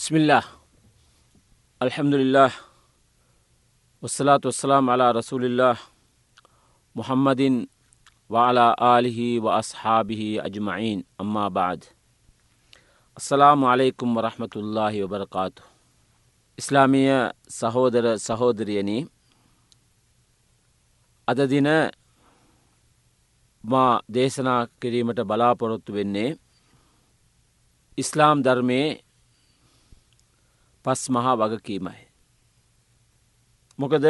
Bismillah, alhamdulillah, wassalatu wassalamu ala rasulillah, Muhammadin wa ala alihi wa ashabihi ajma'in, amma ba'd. അസ്സലാമു അലൈക്കും വറഹമത്തല്ലാഹി വബർക്കാത്തു ಇಸ್ಲಾಮಿಯ ಸಹೋದರ ಸಹೋದರಿಯನಿ අද දින මා දේශනා කිරීමට බලාපොරොත්තු වෙන්නේ ඉස්ලාම් ධර්මයේ පස් මහා වගකීමයි. මොකද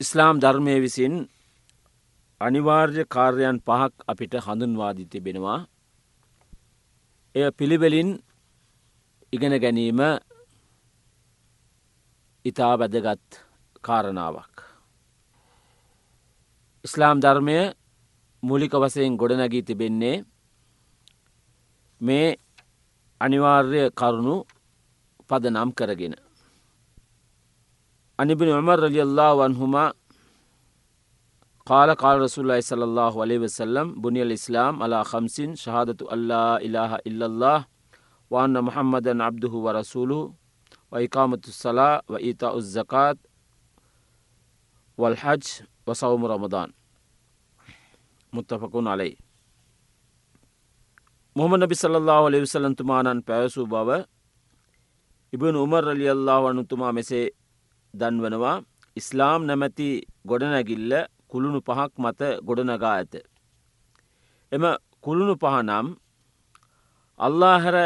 ඉස්ලාම් ධර්මය විසින් අනිවාර්ය කාර්යන් පහක් අපිට හඳුන්වාදී තිබෙනවා. එය පිළිවෙලින් ඉගෙන ගැනීම ඉතා වැදගත් කාරණාවක්. ඉස්ලාම් ධර්මය මුලික වසයෙන් ගොඩනැගී තිබෙන්නේ මේ අනිවාර්ය කරුණු පදනම් කරගෙන. عمر رضي الله عنهما قال قال رسول الله صلى الله عليه وسلم بني الإسلام على خمسين شهادة الله إله إلا الله وأن محمدا عبده ورسوله وإقامة الصلاة وإيتاء الزكاة والحج وصوم رمضان متفقون عليه මොහම නබි සල්له ලෙවිසලන්තුමානන් පැවසූ බව ඉබන් උමර් රලියල්ලා වනුතුමා මෙසේ දන්වනවා ඉස්ලාම් නැමැති ගොඩනැගිල්ල කුළුණු පහක් මත ගොඩනගා ඇත. එම කුළුණු පහනම් අල්ලා හැර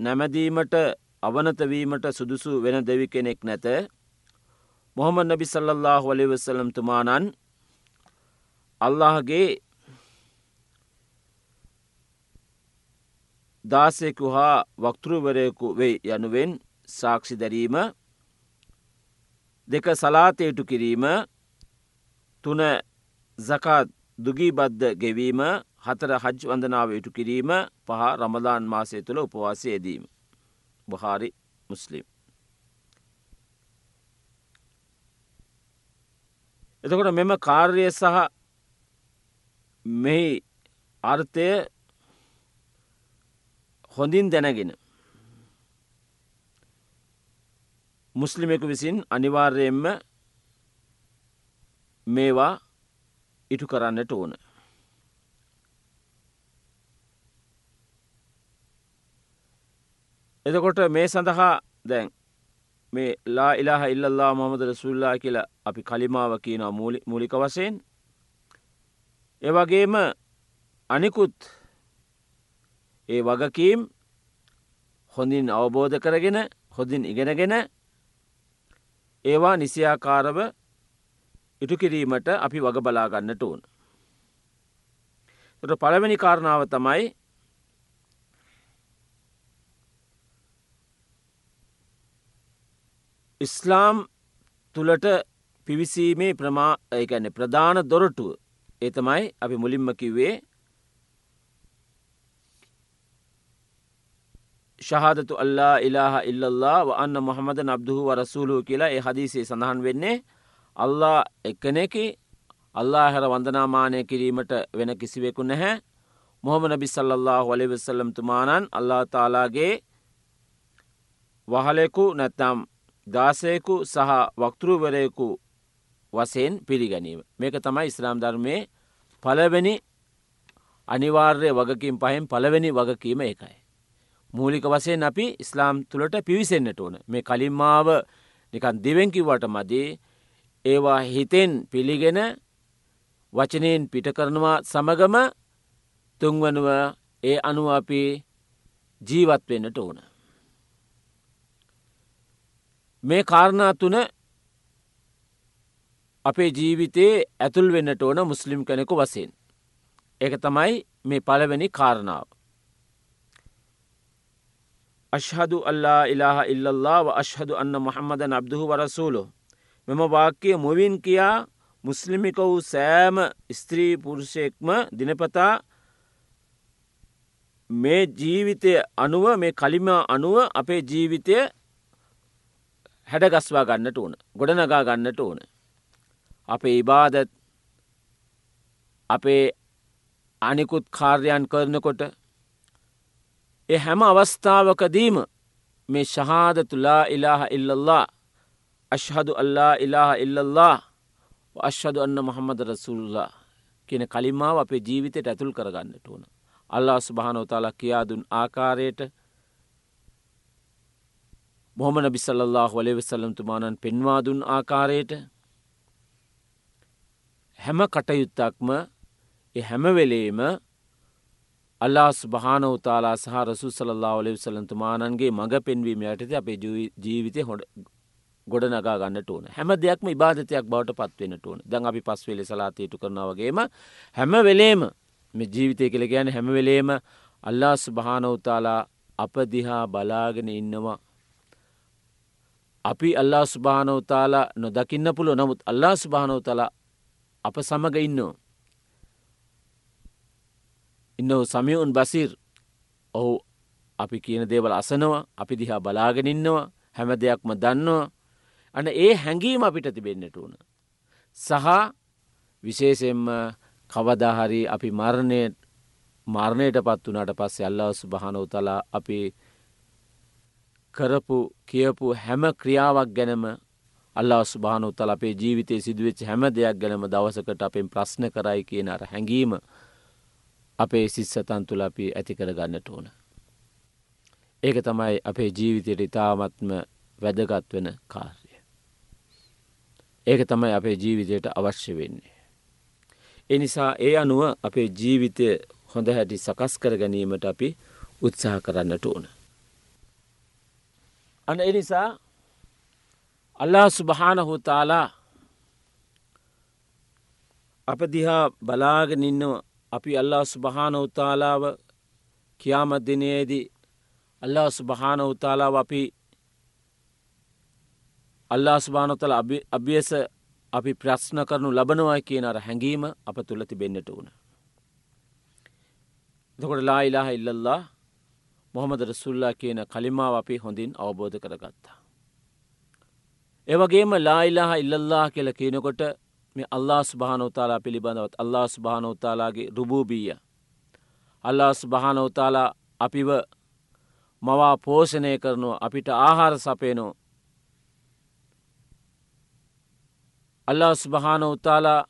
නැමැදීමට අවනතවීමට සුදුසු වෙන දෙවි කෙනෙක් නැත මොහොම නබි සල්ලල්له වලිවසලම් තුමානන් අල්ලාහගේ දාසයකු හා වක්තෘවරයකු වෙයි යනුවෙන් සාක්ෂි දැරීම දෙක සලාතයටු කිරීම තුන සකාත් දුගී බද්ධ ගෙවීම හතර හජ් වඳනාව ඉටු කිරීම පහ රමදාන් මාසය තුළ උපවාසයේදීම බහාරි මුස්ලිම්. එතකොට මෙම කාර්ය සහ මෙහි අර්ථය හොඳින් දැනගෙන මුස්ලිමෙකු විසින් අනිවාර්යයෙන්ම මේවා ඉටු කරන්නට ඕන. එතකොට මේ සඳහා දැන් මේ ලා ඉලාහ ඉල්ලල්ලා මොහමද රසුල්ලා කියලා අපි කලිමාව කියන මූලික වසයෙන් ඒවගේම අනිකුත් ඒ වගකීම් හොඳින් අවබෝධ කරගෙන හොඳින් ඉගෙනගෙන ඒවා නිසියාකාරව ඉටු කිරීමට අපි වග බලාගන්නට ඕන. ට පළවෙනි කාරණාව තමයි ඉස්ලාම් තුළට පිවිසීමේ ප්‍රමා ඒැන ප්‍රධාන දොරටුව ඒ තමයි අපි මුලින්ම කිව්වේ ශහදතු අල්ලා ඉලාහ ඉල්ලල්ලා වන්න මොහමද නබ්දුහු වරසූලු කියලා ඒ හදිසේ සඳහන් වෙන්නේ අල්ලා එක්කනෙකි අල්ලා හැර වන්දනාමානය කිරීමට වෙන කිසිවෙකු නැහැ මොහම නබි සල්ලල්له වලවෙසල්ලම් තුමානන් අල්ලා තාලාගේ වහලෙකු නැත්තම් දාසයකු සහ වක්තෘවරයකු වසයෙන් පිළිගැනීම. මේක තමයි ඉස්ලාම් ධර්මය පලවෙනි අනිවාර්ය වගකින් පහෙන් පළවෙනි වගකීම එකයි. මූලික වසයෙන් අපි ඉස්ලාම් තුළට පිවිසෙන්න්නට ඕන මේ කලින්මාව නිකන් දෙවෙන්කිවට මදී ඒවා හිතෙන් පිළිගෙන වචනයෙන් පිට කරනවා සමගම තුන්වනුව ඒ අනුව අපි ජීවත් වෙන්නට ඕන. මේ කාරණා තුන අපේ ජීවිතයේ ඇතුල් වෙන්නට ඕන මුස්ලිම් කෙනෙකු වසයෙන්. ඒක තමයි මේ පළවෙනි කාරණාව. අශ්හදු අල්ලා ඉලාහ ඉල්ලල්له අශ්හදු අන්න මොහම්මද අබ්දුහු වරසූලු. මෙම වාක්‍යය මුවින් කියා මුස්ලිමික වූ සෑම ස්ත්‍රී පුරුෂයෙක්ම දිනපතා මේ ජීවිතය අනුව මේ කලිම අනුව අපේ ජීවිතය හැඩගස්වා ගන්නට ඕන ගොඩනගා ගන්නට ඕන. අපේ ඉබාදත් අපේ අනිකුත් කාර්යන් කරනකොට එ හැම අවස්ථාවකදීම මේ ශහාදතුලා ඉලාහ ඉල්ලල්ලා අශ්හදු අල්ලා ඉලාහ ඉල්ලල්ලා අශ්හදු අන්න මොහම්මද රසුල්ලා කියන කලිමාව අපේ ජීවිතයට ඇතුල් කරගන්නට ඕන. අල්ලා ස්භානෝතාලා කියාදුන් ආකාරයට මොහම නබිසල්له වලේ වෙසල්ලම්තුමානන් පෙන්වාදුන් ආකාරයට හැම කටයුත්තක්ම හැමවෙලේම අල්ලා ස්භානවතාලා සහ රසු සල්ලා ඔලෙ සලන්තුමානන්ගේ මඟ පෙන්වීම යටති අපේ ජීවිතය හොඩ ගොඩ නගා ගන්නට ඕන. හැම දෙයක්ම ඉබාධතයක් බවට පත්වෙනට ඕන. දැන් අපි පස්වෙලි සලාතයුතු කරනවගේම හැම වෙලේම මෙ ජීවිතය කළ ගැන හැමවෙලේම අල්ලා ස්භානවතාලා අප දිහා බලාගෙන ඉන්නවා. අපි අල්ලා ස්භානවතාලා නොදකින්න පුළුව නමුත් අල්ලා ස්භානවතලා අප සමග ඉන්නවා. ඉන්න සමියවුන් බසිර් ඔහු අපි කියන දේවල් අසනවා අපි දිහා බලාගෙනන්නවා හැම දෙයක්ම දන්නවා අන ඒ හැඟීම අපිට තිබෙන්න්නට ඕන. සහ විශේෂෙන්ම කවදාහරි අපි මරණය මරණයට පත් වනට පස්සේ අල්ලාස් භානවතලා අපි කරපු කියපු හැම ක්‍රියාවක් ගැනම අල්ලාස් භානොත්තල අපේ ජීවිතය සිදුවච්ච හැම දෙයක් ගැනම දවසකට අපෙන් ප්‍රශ්න කරයි කියන අර හැඟීම අපේ සිස්සතන් තුළ අපි ඇති කර ගන්නට ඕන. ඒක තමයි අපේ ජීවිතයට ඉතාමත්ම වැදගත් වෙන කාර්ය. ඒක තමයි අපේ ජීවිතයට අවශ්‍ය වෙන්නේ. එනිසා ඒ අනුව අපේ ජීවිතය හොඳ හැටි සකස් කර ගැනීමට අපි උත්සාහ කරන්නට ඕන. අන එනිසා අල්ලා සුභානහුතාලා අප දිහා බලාගෙන ඉන්නවා අපි අල්ලා ස්භාන උතාලාව කියාමත්දිනයේදී අල්ලා ස්භාන උතාලාව අපි අල්ලා ස්භානොතල අභියස අපි ප්‍රශ්න කරනු ලබනවා කියන අර හැඟීම අප තුළ තිබෙන්න්නට වුණ. දකොට ලා ඉලාහ ඉල්ලල්ලා මොහමද රසුල්ලා කියන කලිමාව අපි හොඳින් අවබෝධ කරගත්තා. ඒවගේම ලායිලාහ ඉල්ලල්ලා කියල කියනකොට මේ අල්ලා ස්භානෝතාලා පිළිබඳවත් අල්ලා ස්භානෝතාලාගේ රුබූබීය. අල්ලා ස්භානෝතාලා අපිව මවා පෝෂණය කරනවා අපිට ආහාර සපයනෝ. අල්ලා ස්භානෝතාලා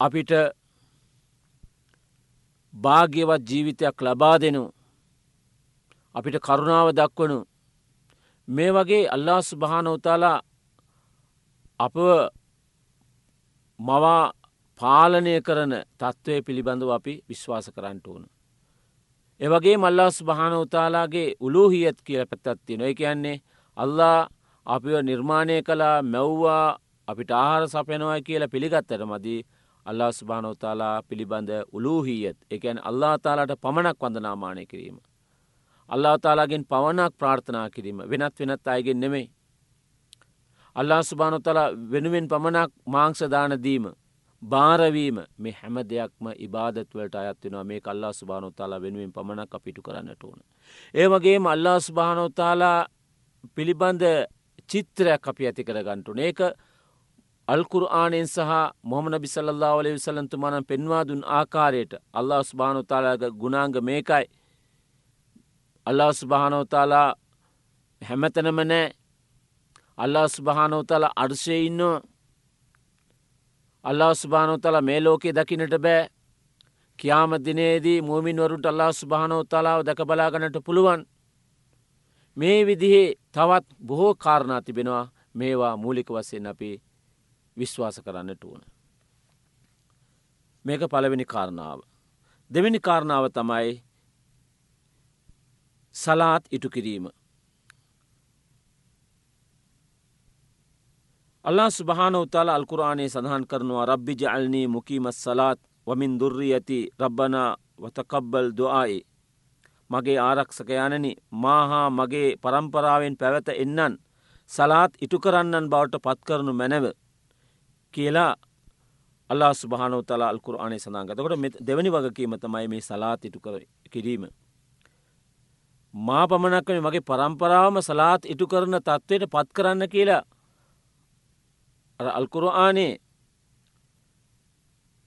අපිට භාග්‍යවත් ජීවිතයක් ලබා දෙනු අපිට කරුණාව දක්වනු මේ වගේ අල්ලා ස්භානෝතාලා අප මවා පාලනය කරන තත්ත්වය පිළිබඳව අපි විශ්වාස කරන්නට ඕන. එවගේ මල්ලාස් භානෝතාලාගේ උලූහියත් කියල පැත්තත්ති නොය කියන්නේ අල්ලා අපිව නිර්මාණය කලා මැව්වා අපිට ආහාර සපයනවා කියලා පිළිගත්තට මදී අල්ලා ස්භානෝතාලා පිළිබඳ උලූහියත් එකැන් අල්ලා තාලාට පමණක් වඳනාමානය කිරීම. අල්ලා තාලාගෙන් පවනක් ප්‍රාර්ථනා කිරීම වෙනත් වෙනත් අයගෙන් නෙමෙයි. අල්ලා සුභානොතල වෙනුවෙන් පමණක් මාංක්ෂදානදීම භාරවීම මේ හැම දෙයක්ම ඉබාදත්වලට අයත්වෙනවා මේ කල්ලා සුභානොතාලා වෙනුවෙන් පමණක් අපිටු කරන්නට ඕන. ඒවගේම අල්ලා සුභානොතාලා පිළිබඳ චිත්‍රයක් අපි ඇති කරගන්ටුන ඒක අල්කුර ආනෙන් සහ මොහමන බිසල්ලා වලේ විසලන්තුමානන් පෙන්වාදුන් ආකාරයට අල්ලා ස්භානොතාලාග ගුණාංග මේකයි අල්ලා ස්භානෝතාලා හැමතනම නෑ අල්ලා ස්භානෝතල අර්ශය ඉන්න අල්ලා ස්භානෝතල මේ ලෝකයේ දකිනට බෑ කියාම දිනේදී මූමින්වරුට අල්ලා ස්භානෝතලාව දැක බලාගනට පුළුවන් මේ විදිහේ තවත් බොහෝ කාරණා තිබෙනවා මේවා මූලික වස්සයෙන් අපි විශ්වාස කරන්නට ඕන. මේක පළවෙනි කාරණාව. දෙවැනි කාරණාව තමයි සලාත් ඉටු කිරීම. අල්ලා ස්භාන උතාල අල්කුරාණයේ සඳහන් කරනවා රබ්බි ජල්නී මුකීමත් සලාත් වමින් දුර්රී ඇති රබ්බනා වතකබ්බල් දොආයි. මගේ ආරක්ෂකයනනි මාහා මගේ පරම්පරාවෙන් පැවත එන්නන් සලාත් ඉටු කරන්නන් බවට පත්කරනු මැනව කියලා අල්ලා ස්භානෝතලා අල්කුර අනේ සඳගතකොට දෙවැනි වගකීම තමයි මේ සලාත් ඉටු කර කිරීම. මා පමණක් වන මගේ පරම්පරාවම සලාත් ඉටු කරන තත්ත්වයට පත් කරන්න කියලා අල්කුරආනේ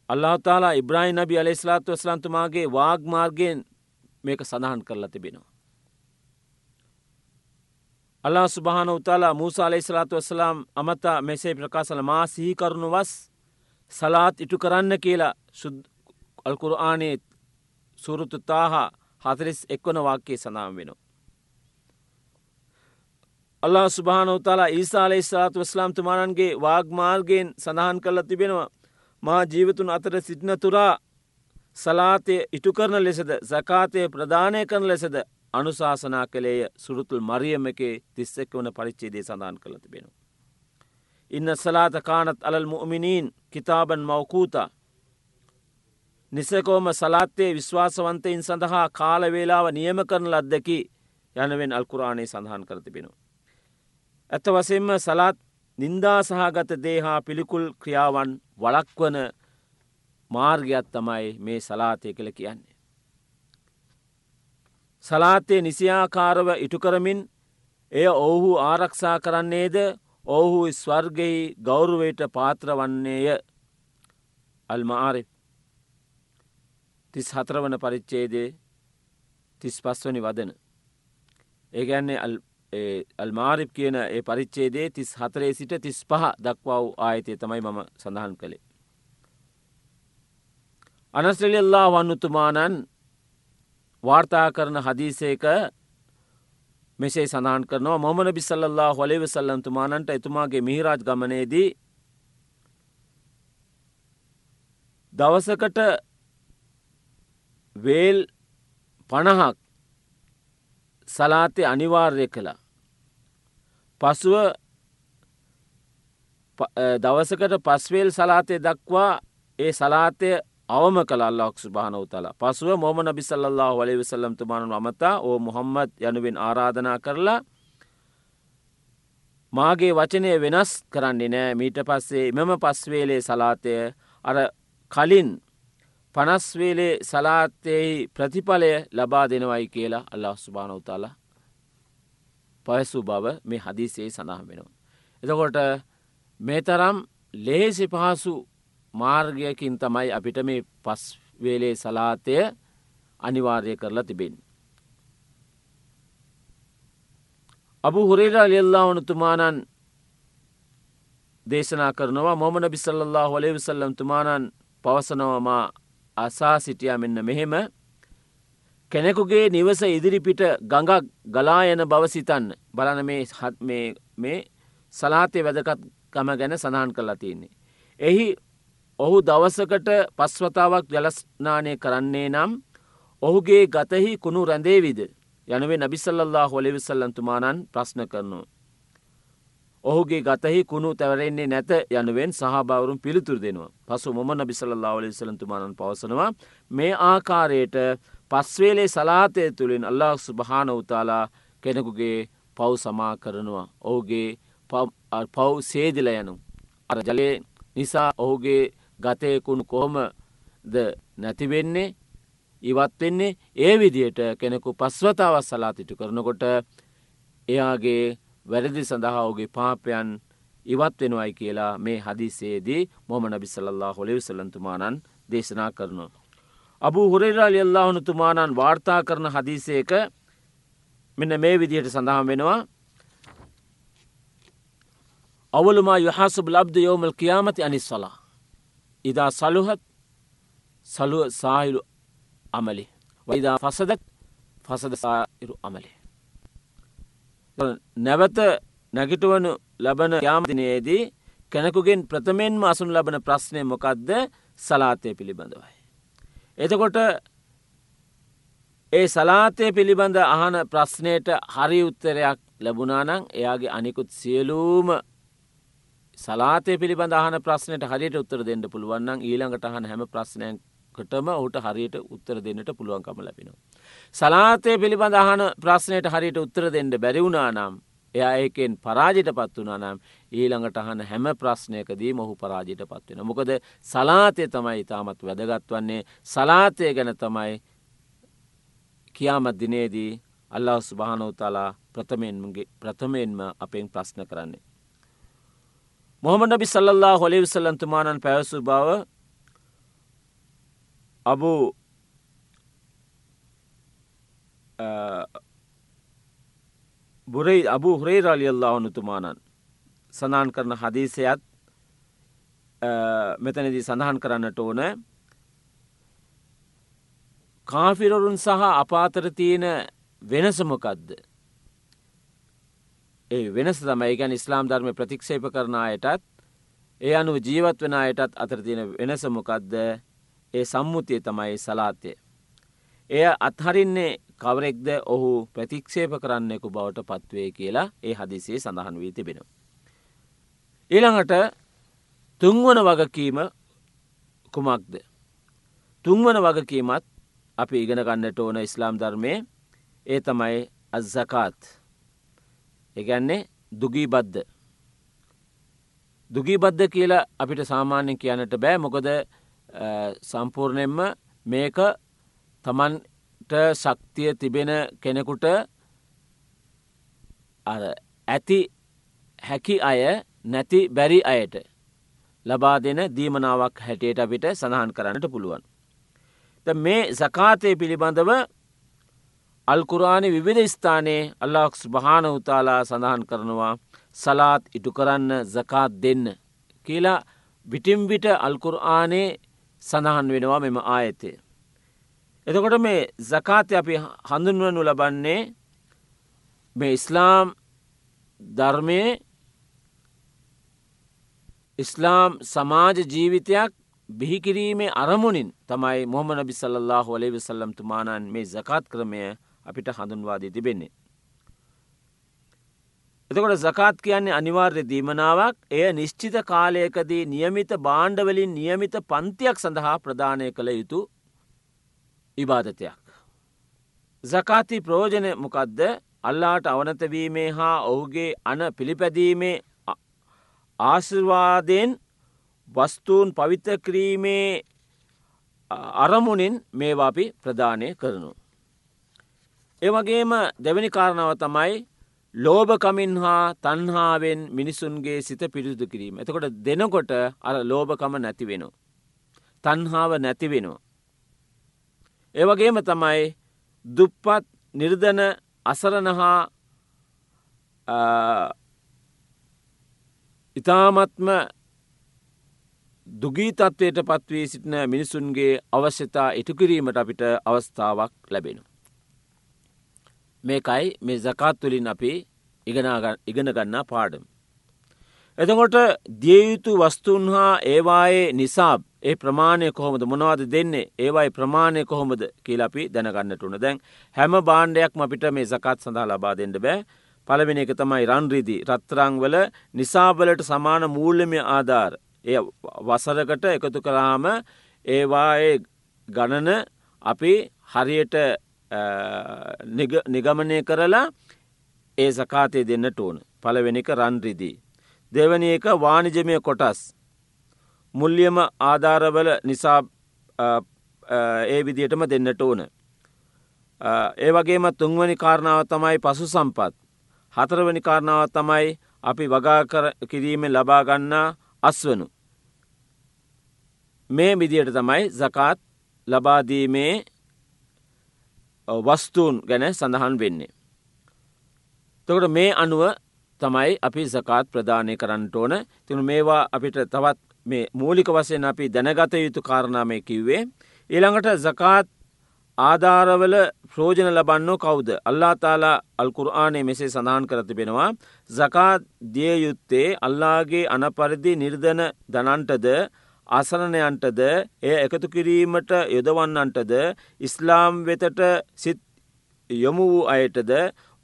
අල්ලාහතාලා ඉබ්‍රහි නබි අලෙස්ලාත් වස්ලන්තුමාගේ වාග්මාර්ගයෙන් මේක සඳහන් කරලා තිබෙනවා. අල්ලා සුභාන උතාලා මූස අලෙස්ලාතු වස්සලාම් අමතා මෙසේ ප්‍රකාශල මා සිහිකරුණු වස් සලාත් ඉටු කරන්න කියලා අල්කුරආනේ සුරුතු තාහා හතරිස් එක්වන වාක්‍යයේ සඳහම් වෙනවා. අල්ලා සුභානවතාලා ඊසාලේ ස්ලාතු වස්ලාම්තුමානන්ගේ වාග්මාර්ගයෙන් සඳහන් කරල තිබෙනවා මා ජීවතුන් අතර සිටින තුරා සලාතය ඉටු කරන ලෙසද සකාතය ප්‍රධානය කරන ලෙසද අනුශාසනා කළේය සුරුතුල් මරියම එකේ තිස්සෙක් වන පරිච්චේදේ සඳහන් කළ තිබෙනවා. ඉන්න සලාත කානත් අලල් මුමිනීන් කිතාබන් මවකූතා නිසකෝම සලාත්තේ විශ්වාසවන්තයින් සඳහා කාලවේලාව නියම කරන ලද්දකි යනවෙන් අල්කුරාණය සඳහන් කර තිබෙනවා. ඇත වසෙන්ම සලාත් නින්දා සහගත දේහා පිළිකුල් ක්‍රියාවන් වලක්වන මාර්ගයක් තමයි මේ සලාතය කළ කියන්නේ. සලාතය නිසියාකාරව ඉටුකරමින් එය ඔවුහු ආරක්ෂා කරන්නේද ඔවුහු ස්වර්ගෙහි ගෞරුවයට පාත්‍ර වන්නේය අල්මාරි තිස් හතරවන පරිච්චේදේ තිස් පස්වනි වදන. ඒගැන්නේ අල්මාරිප් කියන ඒ පරිච්චේදේ තිස් හතරේ සිට තිස් පහ දක්වව් ආයතය තමයි මම සඳහන් කළේ. අනස්ට්‍රලියල්ලා වන්නුතුමානන් වාර්තා කරන හදීසේක මෙසේ සඳහන් කරනවා මොමන බිසල්له හොලෙව සල්ලන්තුමානන්ට එතුමාගේ මිහිරාජ් ගමනේදී දවසකට වේල් පණහක් සලාතය අනිවාර්ය කළා. පසුව දවසකට පස්වේල් සලාතය දක්වා ඒ සලාතය අවම කළ අල්ලක් සුභාන උතලා පසුව මොමන බිසල්له වලේ විසල්ලම්තුමානු අමතා ඕ මොහම්මත් යනුවෙන් ආරාධනා කරලා මාගේ වචනය වෙනස් කරන්නේ නෑ මීට පස්සේ මෙම පස්වේලේ සලාතය අර කලින් පනස්වේලේ සලාත්තයෙහි ප්‍රතිඵලය ලබා දෙනවයි කියලා අල්ලා ස්භානවතාල පයසු බව මේ හදිසේ සඳහන් වෙනවා. එතකොට මේ තරම් ලේසි පහසු මාර්ගයකින් තමයි අපිට මේ පස්වේලේ සලාතය අනිවාර්ය කරලා තිබෙන්. අබු හුරේරා ලියල්ලා වනතුමානන් දේශනා කරනවා මොමන බිසල්له ලේ විසල්ලම් තුමානන් පවසනවමා අසා සිටිය මෙන්න මෙහෙම කෙනෙකුගේ නිවස ඉදිරිපිට ගඟක් ගලායන බවසිතන්න බලන මේ සලාතය වැදකත්කම ගැන සඳහන් කරලා තියන්නේ. එහි ඔහු දවසකට පස්වතාවක් ජලස්නානය කරන්නේ නම් ඔහුගේ ගතහි කුණු රැඳේවිද යනුවේ නබිසල්له හොලිවිසල්ලන්තුමානන් ප්‍රශ්න කරනු. ඔහුගේ ගතහි කුණු තැවරෙන්නේ නැත යනුවෙන් සහභවරුම් පිළිතුර දෙනවා. පසු මොම නබිසල්ලාවල සලතුමානන් පවසනවා. මේ ආකාරයට පස්වේලේ සලාතය තුළින් අල්ලාක් සුභාන උතාලා කෙනෙකුගේ පව් සමා කරනවා. ඔහුගේ පව් සේදිල යනු. අර ජලය නිසා ඔහුගේ ගතයකුණු කොහොමද නැතිවෙන්නේ ඉවත්වෙන්නේ ඒ විදියට කෙනෙකු පස්වතාව සලාතිටු කරනකොට එයාගේ වැරදි සඳහා ඔගේ පාපයන් ඉවත් වෙනවයි කියලා මේ හදිසේදී මොම නබිසල්له හොලිවිසලන්තුමානන් දේශනා කරනවා. අබු හුරේරාලි අල්ලාහනතුමානන් වාර්තා කරන හදිසේක මෙන්න මේ විදිහට සඳහන් වෙනවා අවලුමා යහසුබ ලබ්ද යෝමල් කියාමති අනිස්සලා. ඉදා සලුහත් සලුව සාහිලු අමලි. වයිදා පසදත් පසද සාහිරු අමලි. නැවත නැගිටුවනු ලබන යාමදිනයේදී කෙනෙකුගෙන් ප්‍රථමෙන්ම අසුන් ලබන ප්‍රශ්නය මොකක්ද සලාතය පිළිබඳවයි. එතකොට ඒ සලාතය පිළිබඳ අහන ප්‍රශ්නයට හරි උත්තරයක් ලැබුණානං එයාගේ අනිකුත් සියලූම සලාතය පිළිබඳ අහන ප්‍රශ්නයට හරියට උත්තර දෙන්න පුළුවන්න්න ඊළඟට අහන හැම ප්‍රශ්නයකටම ඔහුට හරියට උත්තර දෙන්නට පුළුවන්කම ලැබෙනවා. සලාතය පිළිබඳ අහන ප්‍රශ්නයට හරියට උත්තර දෙන්න බැරිවුණා නම් එයා ඒකෙන් පරාජිට පත් වනා නම් ඊළඟට අහන හැම ප්‍රශ්නයකදී මොහු පරාජිට පත්වෙන. මොකද සලාතය තමයි ඉතාමත් වැදගත් වන්නේ සලාතය ගැන තමයි කියාමත් දිනේදී අල්ලා ස්භානෝතලා ප්‍රථමයෙන්ම අපෙන් ප්‍රශ්න කරන්නේ. මොහමඩ බි සල්ලා හොලි විසල්ලන්තුමානන් පැවසු බව අබූ බුරයි අබු හුරේරලියල්ලා වනුතුමානන් සඳහන් කරන හදීසයත් මෙතනදී සඳහන් කරන්නට ඕන කාෆිරරුන් සහ අපාතර තියෙන වෙනසමොකක්ද. ඒ වෙනස තමයි ගැන ඉස්ලාම් ධර්ම ප්‍රතික්ෂේප කරන අයටත් ඒ අනු ජීවත් වෙන අයටත් අතර තියෙන වෙනසමොකක්ද ඒ සම්මුතිය තමයි සලාතය. එය අත්හරින්නේ කවරෙක්ද ඔහු ප්‍රතික්ෂේප කරන්නෙකු බවට පත්වේ කියලා ඒ හදිසේ සඳහන් වී තිබෙන. ඊළඟට තුන්වන වගකීම කුමක්ද. තුන්වන වගකීමත් අපි ඉගෙන ගන්නට ඕන ඉස්ලාම් ධර්මය ඒ තමයි අත්සකාත් එකන්නේ දුගී බද්ධ දුගී බද්ධ කියලා අපිට සාමාන්‍යෙන් කියන්නට බෑ මොකද සම්පූර්ණයෙන්ම මේක තමන්ට ශක්තිය තිබෙන කෙනෙකුට ඇති හැකි අය නැති බැරි අයට ලබා දෙන දීමනාවක් හැටියට අපිට සඳහන් කරන්නට පුළුවන්. මේ සකාතය පිළිබඳව අල්කුරාණි විවිධ ස්ථානයේ අල්ලාක්ස් භාන උතාලා සඳහන් කරනවා සලාත් ඉටු කරන්න ဇ කාත් දෙන්න කියලා විටිම්විට අල්කුරආනේ සඳහන් වෙනවා මෙම ආයතය. එතකොට මේ සකාත අපි හඳුන්වනු ලබන්නේ මේ ඉස්ලාම් ධර්මය ඉස්ලාම් සමාජ ජීවිතයක් බිහිකිරීමේ අරමුණින් තමයි මොහම නබි සල්له ඔලේ විසල්ලම් තුමානන් මේ සකාත් ක්‍රමය අපිට හඳුන්වාදී තිබෙන්නේ. එතකොට සකාත් කියන්නේ අනිවාර්ය දීමනාවක් එය නිශ්චිත කාලයකදී නියමිත බාණ්ඩවලින් නියමිත පන්තියක් සඳහා ප්‍රධානය කළ යුතු ඉබාධතයක්. සකාති ප්‍රෝජන මොකදද අල්ලාට අවනතවීමේ හා ඔහුගේ අන පිළිපැදීමේ ආශිර්වාදයෙන් වස්තුූන් පවිත කිරීමේ අරමුණින් මේවා අපි ප්‍රධානය කරනු. එවගේම දෙවැනි කාරණාව තමයි ලෝභකමින් හා තන්හාාවෙන් මිනිසුන්ගේ සිත පිරිසුදු කිරීම. එතකොට දෙනකොට අර ලෝභකම නැති වෙන. තන්හාාව නැති වෙනවා. ඒවගේම තමයි දුප්පත් නිර්ධන අසරණහා ඉතාමත්ම දුගී තත්ත්වයට පත්වී සිටින මිනිසුන්ගේ අවශ්‍යතා ඉටුකිරීමට අපිට අවස්ථාවක් ලැබෙන. මේකයි මේ ဇ කාත් තුළින් අපි ඉගෙන ගන්නා පාඩම. එතකොට දියයුතු වස්තුන් හා ඒවායේ නිසාබ් ඒ ප්‍රමාණය කොහොමද මොනවද දෙන්නේ ඒවයි ප්‍රමාණය කොහොමද කියලපි දැනගන්නටුන දැන් හැම බාණ්ඩයක්ම අපිට මේ සකත් සඳහා ලබා දෙන්න බෑ. පළවෙෙන එක තමයි රන්රිදි රත්තරංවල නිසාබලට සමාන මූල්‍යමය ආධාර. එය වසරකට එකතු කරාම ඒවායේ ගණන අපි හරියට නිගමනය කරලා ඒ සකාතය දෙන්නට ඕන පළවෙනික රන්රිදී. දෙවනි එක වානිජමය කොටස්. මුල්ලියම ආධාරවල නිසා ඒ විදියටම දෙන්නට ඕන. ඒ වගේම තුන්වනි කාරණාව තමයි පසු සම්පත්. හතරවනි කාරණාව තමයි අපි වගා කිරීමෙන් ලබාගන්නා අස්වනු. මේ විදියට තමයි ဇ කාත් ලබාදීමේ වස්තුූන් ගැන සඳහන් වෙන්නේ. තකට මේ අනුව තමයි අපි සකාත් ප්‍රධානය කරන්නට ඕන තිනු මේවා අපිට තවත් මේ මූලික වසයෙන් අපි දැනගත යුතු කාරණාමය කිව්වේ. ඊළඟට ဇ කාත් ආධාරවල ප්‍රෝජන ලබන්නෝ කවුද. අල්ලා තාලා අල්කුරආනේ මෙසේ සඳහන් කරතිබෙනවා. ဇ කාත් දිය යුත්තේ අල්ලාගේ අනපරිදි නිර්ධන දනන්ටද අසරණයන්ටද එය එකතු කිරීමට යොදවන්නන්ටද ඉස්ලාම් වෙතට සිත් යොමු වූ අයටද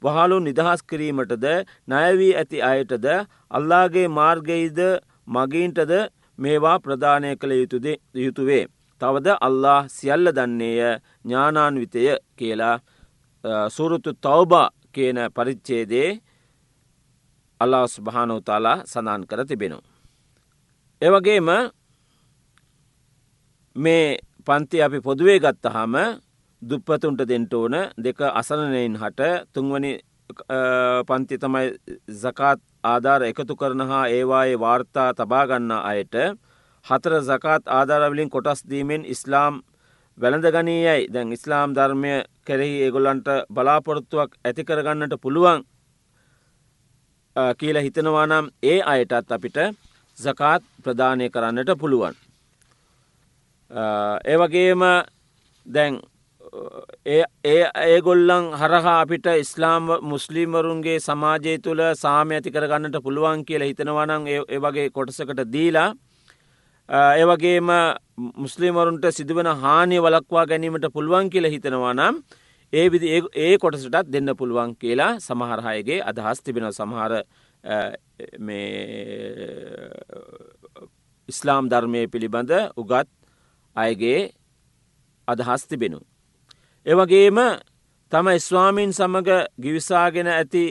වහලු නිදහස් කිරීමටද නයවී ඇති අයටද අල්ලාගේ මාර්ගයිද මගීන්ටද මේවා ප්‍රධානය කළ යුතුවේ. තවද අල්له සියල්ල දන්නේය ඥානාන්විතය කියලා සුරුතු තවබා කියන පරිච්චේදේ අල්ලාස් භානෝතාලා සඳන් කර තිබෙනු. එවගේම මේ පන්ති අපි පොදුවේ ගත්තහම දුප්පතුන්ට දෙන්ට ඕන දෙක අසනනයෙන් හට තුන්වනි පන්ති තමයි සකාත් ආධාර එකතු කරන හා ඒවායේ වාර්තා තබාගන්න අයට හතර ဇ කාත් ආධාරවලින් කොටස් දීමෙන් ඉස්ලාම් වැළඳ ගනීයයි දැන් ඉස්ලාම් ධර්මය කෙරෙහි ඒගොල්ලන්ට බලාපොරොත්තුවක් ඇති කරගන්නට පුළුවන් කියල හිතනවා නම් ඒ අයටත් අපිට සකාත් ප්‍රධානය කරන්නට පුළුවන්. ඒවගේම දැන් ඒ ඒගොල්ලන් හරහා අපිට ඉස්ලාම් මුස්ලිම්වරුන්ගේ සමාජය තුළ සාමය ඇති කරගන්නට පුළුවන් කියලා හිතනවනං ඒ වගේ කොටසකට දීලා ඒවගේම මුස්ලිමරුන්ට සිදුවන හානිය වලක්වා ගැනීමට පුළුවන් කියල හිතනවා නම් ඒ විදි ඒ කොටසටත් දෙන්න පුළුවන් කියලා සමහරහයගේ අදහස් තිබෙන සමහර ඉස්ලාම් ධර්මය පිළිබඳ උගත් අයගේ අදහස් තිබෙනු. ඒවගේම තම ස්වාමීන් සමඟ ගිවිසාගෙන ඇති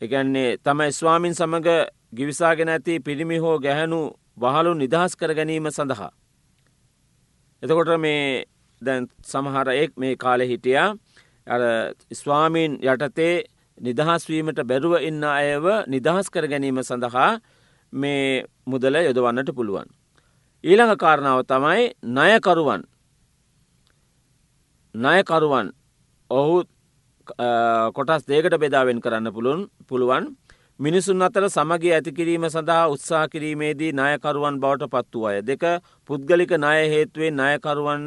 එකන්නේ තම ස්වාමීන් සමඟ ගිවිසාගෙන ඇති පිරිමි හෝ ගැහැනු වහලු නිදහස් කර ගැනීම සඳහා. එතකොට මේ දැන් සමහර එක් මේ කාලෙ හිටිය ස්වාමීන් යටතේ නිදහස්වීමට බැරුව ඉන්න අයව නිදහස් කර ගැනීම සඳහා මේ මුදල යොදවන්නට පුළුවන්. ඊළඟ කාරණාව තමයි ණයකරුවන් ණයකරුවන් ඔහු කොටස් දේකට බෙදාවෙන් කරන්න පුළුවන් පුළුවන් මිනිසුන් අතර සමගේ ඇතිකිරීම සඳහා උත්සා කිරීමේදී ණයකරුවන් බවට පත්තු අය දෙක පුද්ගලික ණය හේතුවේ ණයකරුවන්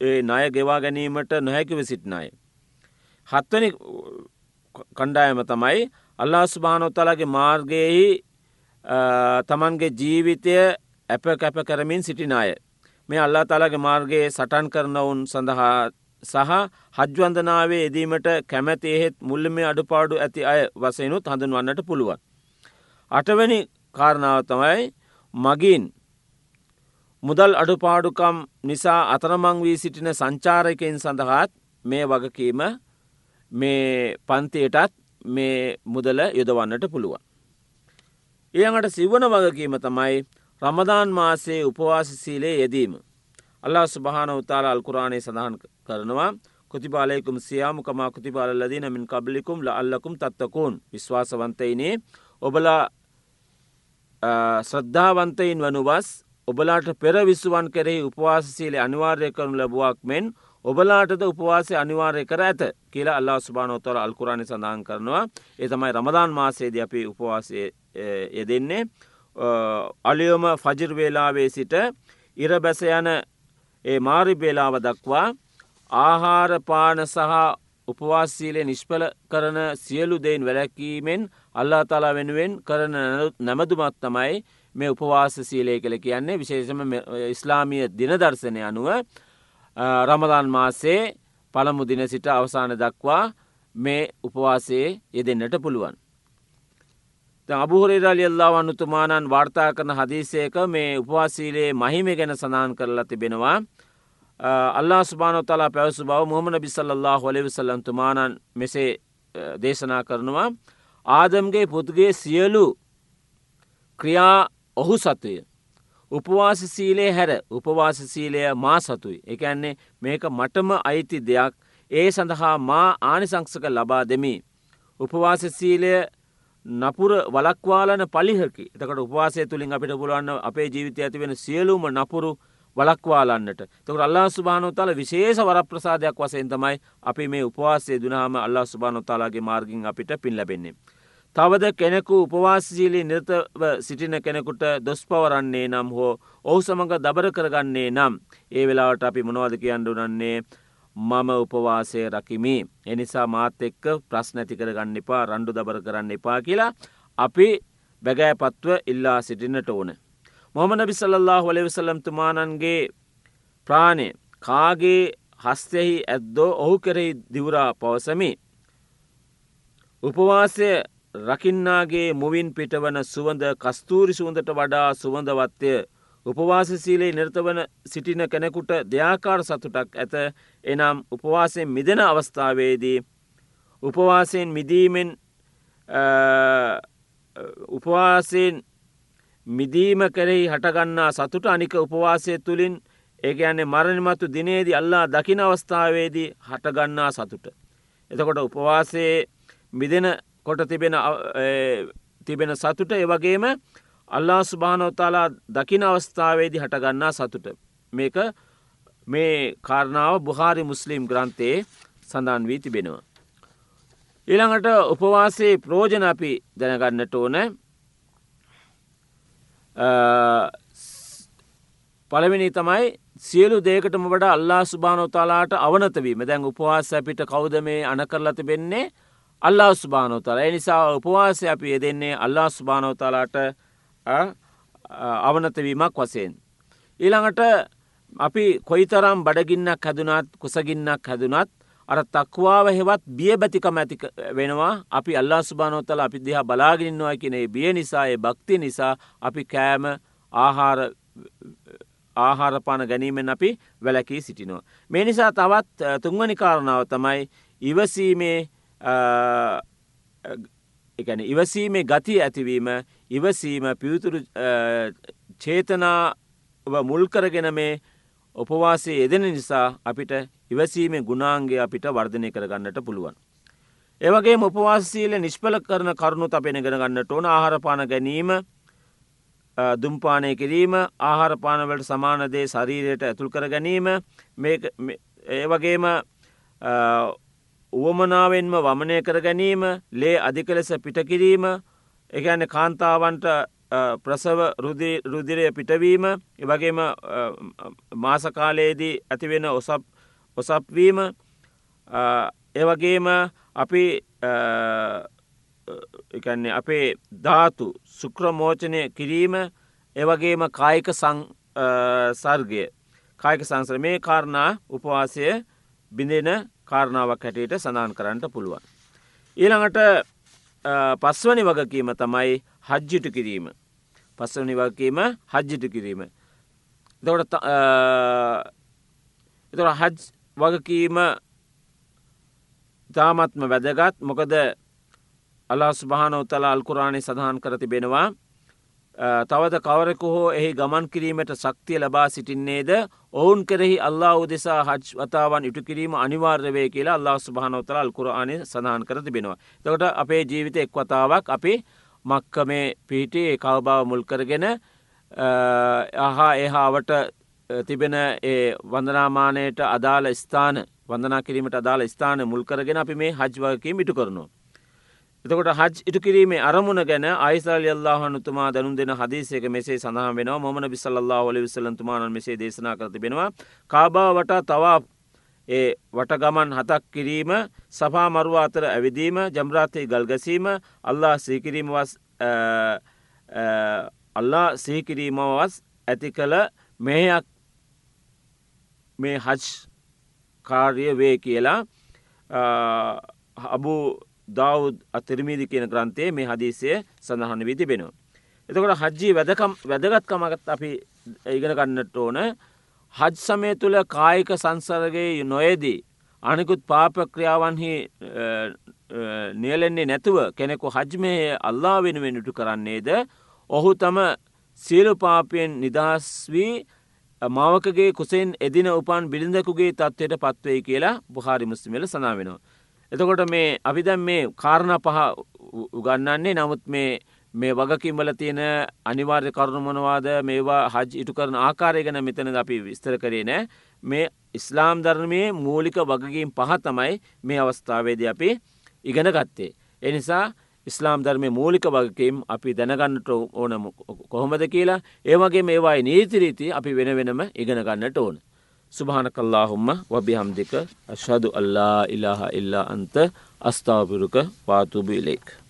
ණය ගෙවා ගැනීමට නොහැකිව සිටිනාය. හත්වනි කණ්ඩායම තමයි අල්ලා ස්භානොත්තලගේ මාර්ගයෙහි තමන්ගේ ජීවිතය ඇප කැප කරමින් සිටිනාය. මේ අල්ලා තලගේ මාර්ගයේ සටන් කරනවුන් සඳහා සහ හජ්වන්දනාවේ එදීමට කැමැති එහෙත් මුල්ලම අඩුපාඩු ඇති අය වසයනුත් හඳුන්වන්නට පුළුවන්. අටවැනි කාරණාව තමයි මගින් මුදල් අඩුපාඩුකම් නිසා අතරමං වී සිටින සංචාරකයෙන් සඳහාත් මේ වගකීම මේ පන්තියටත් මේ මුදල යොදවන්නට පුළුවන්. ඊළඟට සිවන වගකීම තමයි රමදාන් මාසේ උපවාසසීලේ යෙදීම. අල්ලා ස්භාන උතාල අල්කුරාණය සඳහන් කරනවා. කුතිපාලයකුම් සියාමුකම කුතිපාල ලදීන මින් කබලිකුම් ල අල්ලකුම් තත්තකුන්. විශ්වාසවන්තයිනේ. ඔබලා ශ්‍රද්ධාවන්තයින් වනුවස් ඔබලාට පෙර විස්සුවන් කෙරෙහි උපවාසසීලේ අනිවාර්ය කරනු ලැබුවක් මෙන් ඔබලාටද උපවාසය අනිවාර්ය කර ඇත කියලා අල්ලා ස්භානෝතර අල්කුරාණි සඳහන් කරනවා. ඒ තමයි රමදාන් මාසේද අපි උපවාසය යෙදෙන්නේ. අලියොම ෆජිර් වේලාවේ සිට ඉර බැස යන ඒ මාරි බේලාව දක්වා ආහාරපාන සහ උපවාසීලේ නිෂ්පල කරන සියලු දෙයින් වැලැකීමෙන් අල්ලා තලා වෙනුවෙන් කරන නැමදුමත් තමයි මේ උපවාස සීලය කළ කියන්නේ විශේෂම ඉස්ලාමිය දිනදර්ශනය අනුව රමදාන් මාසේ පළමු දින සිට අවසාන දක්වා මේ උපවාසයේ යෙදෙන්න්නට පුළුවන්. අබුහරේරලි අල්ලා වන්නුතුමානන් වාර්තා කරන හදිසයක මේ උපවාසීලේ මහිම ගැන සඳහන් කරලා තිබෙනවා අල්ලා ස්භානො තලා පැවසු බව මොහමන බිසල්له හොලෙවිසල්ලන්තුමානන් මෙසේ දේශනා කරනවා ආදම්ගේ පුද්ගේ සියලු ක්‍රියා ඔහු සතුය. උපවාසසීලේ හැර උපවාසසීලය මා සතුයි. එකන්නේ මේක මටම අයිති දෙයක් ඒ සඳහා මා ආනිසංසක ලබා දෙමි. උපවාසසීලය නපුර වලක්වාලන පලිහකි එතකට උපවාසය තුළින් අපිට පුළුවන්න අපේ ජීවිතය ඇතිවෙන සියලුම නපුරු වලක්වාලන්නට තකට අල්ලා සුභානොතාල විශේෂ වර ප්‍රසාදයක් වසයෙන් තමයි අපි මේ උපවාසය දුනාම අල්ලා සුභානොතාලාගේ මාර්ගින් අපිට පින් ලැබෙන්නේ. තවද කෙනෙකු උපවාසශීලී නිර්තව සිටින කෙනෙකුට දොස් පවරන්නේ නම් හෝ ඔහු සමඟ දබර කරගන්නේ නම් ඒ වෙලාවට අපි මොනවද කියන්ඩුනන්නේ මම උපවාසය රකිමි. එනිසා මාත් එක්ක ප්‍රශ්න ඇති කරගන්න එපා රණ්ඩු දබර කරන්න එපා කියලා අපි බැගෑපත්ව ඉල්ලා සිටින්නට ඕන. මොහමන බිසල්له හොලෙවිසල්ලම් තුමානන්ගේ ප්‍රාණය කාගේ හස්තෙහි ඇද්දෝ ඔහු කෙරෙහි දිවරා පවසමි. උපවාසය රකින්නාගේ මුවින් පිටවන සුවඳ කස්තූරි සුවඳට වඩා සුවඳවත්වය උපවාසසීලේ නිර්තවන සිටින කෙනෙකුට දෙයාකාර සතුටක් ඇත එනම් උපවාසයෙන් මිදෙන අවස්ථාවේදී උපවාසයෙන් මිදීමෙන් උපවාසයෙන් මිදීම කෙරෙහි හටගන්නා සතුට අනික උපවාසය තුළින් ඒගැන්නේ මරණමතු දිනේදී අල්ලා දකින අවස්ථාවේදී හටගන්නා සතුට. එතකොට උපවාසයේ මිදෙන කොට තිබෙන තිබෙන සතුට ඒවගේම අල්ලා ස්භානෝතාලා දකින අවස්ථාවේදි හටගන්නා සතුට. මේක මේ කාරණාව බුහාරි මුස්ලිම් ග්‍රන්ථයේ සඳන් වී තිබෙනවා. ඊළඟට උපවාසේ ප්‍රෝජන අපි දැනගන්නට ඕන පළවෙනි තමයි සියලු දේකටම වඩ අල්ලා සුභානෝතාලාට අවනතවීම දැන් උපවාස අපිට කෞද මේ අන කරලා තිබෙන්නේ? අල්ලා සුභානෝතල නිසා උපවාසය අපි යෙදෙන්නේ අල්ලා සුභානෝතාලාට අවනතවීමක් වසයෙන්. ඊළඟට අපි කොයිතරම් බඩගින්නක් හැදුනත් කුසගින්නක් හැදුනත් අර තක්වාව හෙවත් බිය බැතිකම ඇති වෙනවා අපි අල්ලා සුභානෝතල අපි දිහා බලාගින්නවා කියනේ බිය නිසා ඒ භක්ති නිසා අපි කෑම ආහාර ආහාරපාන ගැනීමෙන් අපි වැලකී සිටිනවා. මේ නිසා තවත් තුන්වනි කාරණාව තමයි ඉවසීමේ එකන ඉවසීමේ ගති ඇතිවීම ඉවසීම පියුතුරු චේතනාව මුල්කරගෙන මේ උපවාසය යෙදෙන නිසා අපිට ඉවසීමේ ගුණාන්ගේ අපිට වර්ධනය කරගන්නට පුළුවන්. ඒවගේ උපවාසීල නිෂ්පල කරන කරුණු අපෙන ගෙන ගන්නට ඕන ආහාරපාන ගැනීම දුම්පානය කිරීම ආහාරපානවලට සමානදේ ශරීරයට ඇතුල් කර ගැනීම ඒ වගේම උවමනාවෙන්ම වමනය කර ගැනීම ලේ අධික ලෙස පිටකිරීම එකන කාන්තාවන්ට ප්‍රසව රුදිරය පිටවීම වගේම මාසකාලයේදී ඇතිවෙන ඔසප් ඔසප්වීම ඒවගේම අපි එකන්නේ අපේ ධාතු සුක්‍රමෝචනය කිරීම ඒවගේම කායික සර්ගය කායික සංසර මේ කාරණා උපවාසය බිඳෙන කාරණාවක් හැටියට සඳහන් කරන්නට පුළුවන්. ඊළඟට පස්වනි වගකීම තමයි හජ්ජිට කිරීම. පස්වනි වගකීම හජ්ජිට කිරීම. එතට එතට හජ් වගකීම තාමත්ම වැදගත් මොකද අල්ලා ස්භානෝතලා අල්කුරාණය සඳහන් කර තිබෙනවා තවද කවරෙකු හෝ එහි ගමන් කිරීමට ශක්තිය ලබා සිටින්නේද ඔවුන් කෙරෙහි අල්ලා උදෙසා හජ් වතාවන් ඉටු කිරීම අනිවාර්යවේ කියලා අල්ලා ස්භානෝතල අල්කුරාණය සඳහන් කර තිබෙනවා. තකට අපේ ජීවිත එක් වතාවක් අපි මක්කමේ පිහිටේ කවබාව මුල්කරගෙන අහා එහාවට තිබෙන ඒ වන්දනාමානයට අදාළ ස්ථාන වන්දනා කිරීමට අදාළ ස්ථාන මුල්කරගෙන අපි මේ හජ්වකී මිටු කරනවා. එතකොට හජ් ඉටු කිරීමේ අරමුණ ගැන අයිසල් අල්ලාහනුතුමා දැනුම් දෙන හදිසයක මෙසේ සඳහා වෙන මොමන බිසල්له ඔලි විසලන්තුමාන මෙසේ දේශනා කර තිබෙනවා කාබා වටා තවා ඒ වටගමන් හතක් කිරීම සපා මරුව අතර ඇවිදීම ජම්රාතය ගල්ගසීම අල්ලා සීකිරීම වස් අල්ලා සීකිරීමවස් ඇති කළ මෙයක් මේ හජ් කාර්ය වේ කියලා අබු දවුද් අතිරමීදි කියන ග්‍රන්ථයේ මේ හදිසිය සඳහන වී තිබෙනවා. එතකොට හජ්ජී වැදකම් වැදගත්කමගත් අපි ඉගෙන ගන්නට ඕන හජ් සමය තුළ කායික සංසරගේ නොයේදී අනිකුත් පාපක්‍රියාවන්හි නියලෙන්නේ නැතුව කෙනෙකු හජ්මය අල්ලා වෙනුවෙන් ඉටු කරන්නේද ඔහු තම සියලුපාපයෙන් නිදහස් වී මවකගේ කුසෙන් එදින උපන් බිලිඳකුගේ තත්වයට පත්වයි කියලා බුහාරි මුස්ලිමල සනාවෙනවා. එතකොට මේ අපි දැන් මේ කාරණ පහ උගන්නන්නේ නමුත් මේ මේ වගකින්වල තියෙන අනිවාර්ය කරුණුමනවාද මේවා හජ් ඉටු කරන ආකාරය ගැන මෙතන අපි විස්තර කරේ නෑ මේ ඉස්ලාම් ධර්මයේ මූලික වගකින් පහ තමයි මේ අවස්ථාවේද අපි ඉගෙන ගත්තේ. එනිසා ඉස්ලාම් ධර්මය මූලික වගකීම් අපි දැනගන්නට ඕන කොහොමද කියලා ඒවගේ මේවායි නීතිරීති අපි වෙන වෙනම ඉගෙන ගන්නට ඕන. සුභානක අල්ලාහුම්ම වබිහම්දික අශහදු අල්ලා ඉලාහ ඉල්ලා අන්ත අස්ථාපිරුක පාතුබිලෙක්.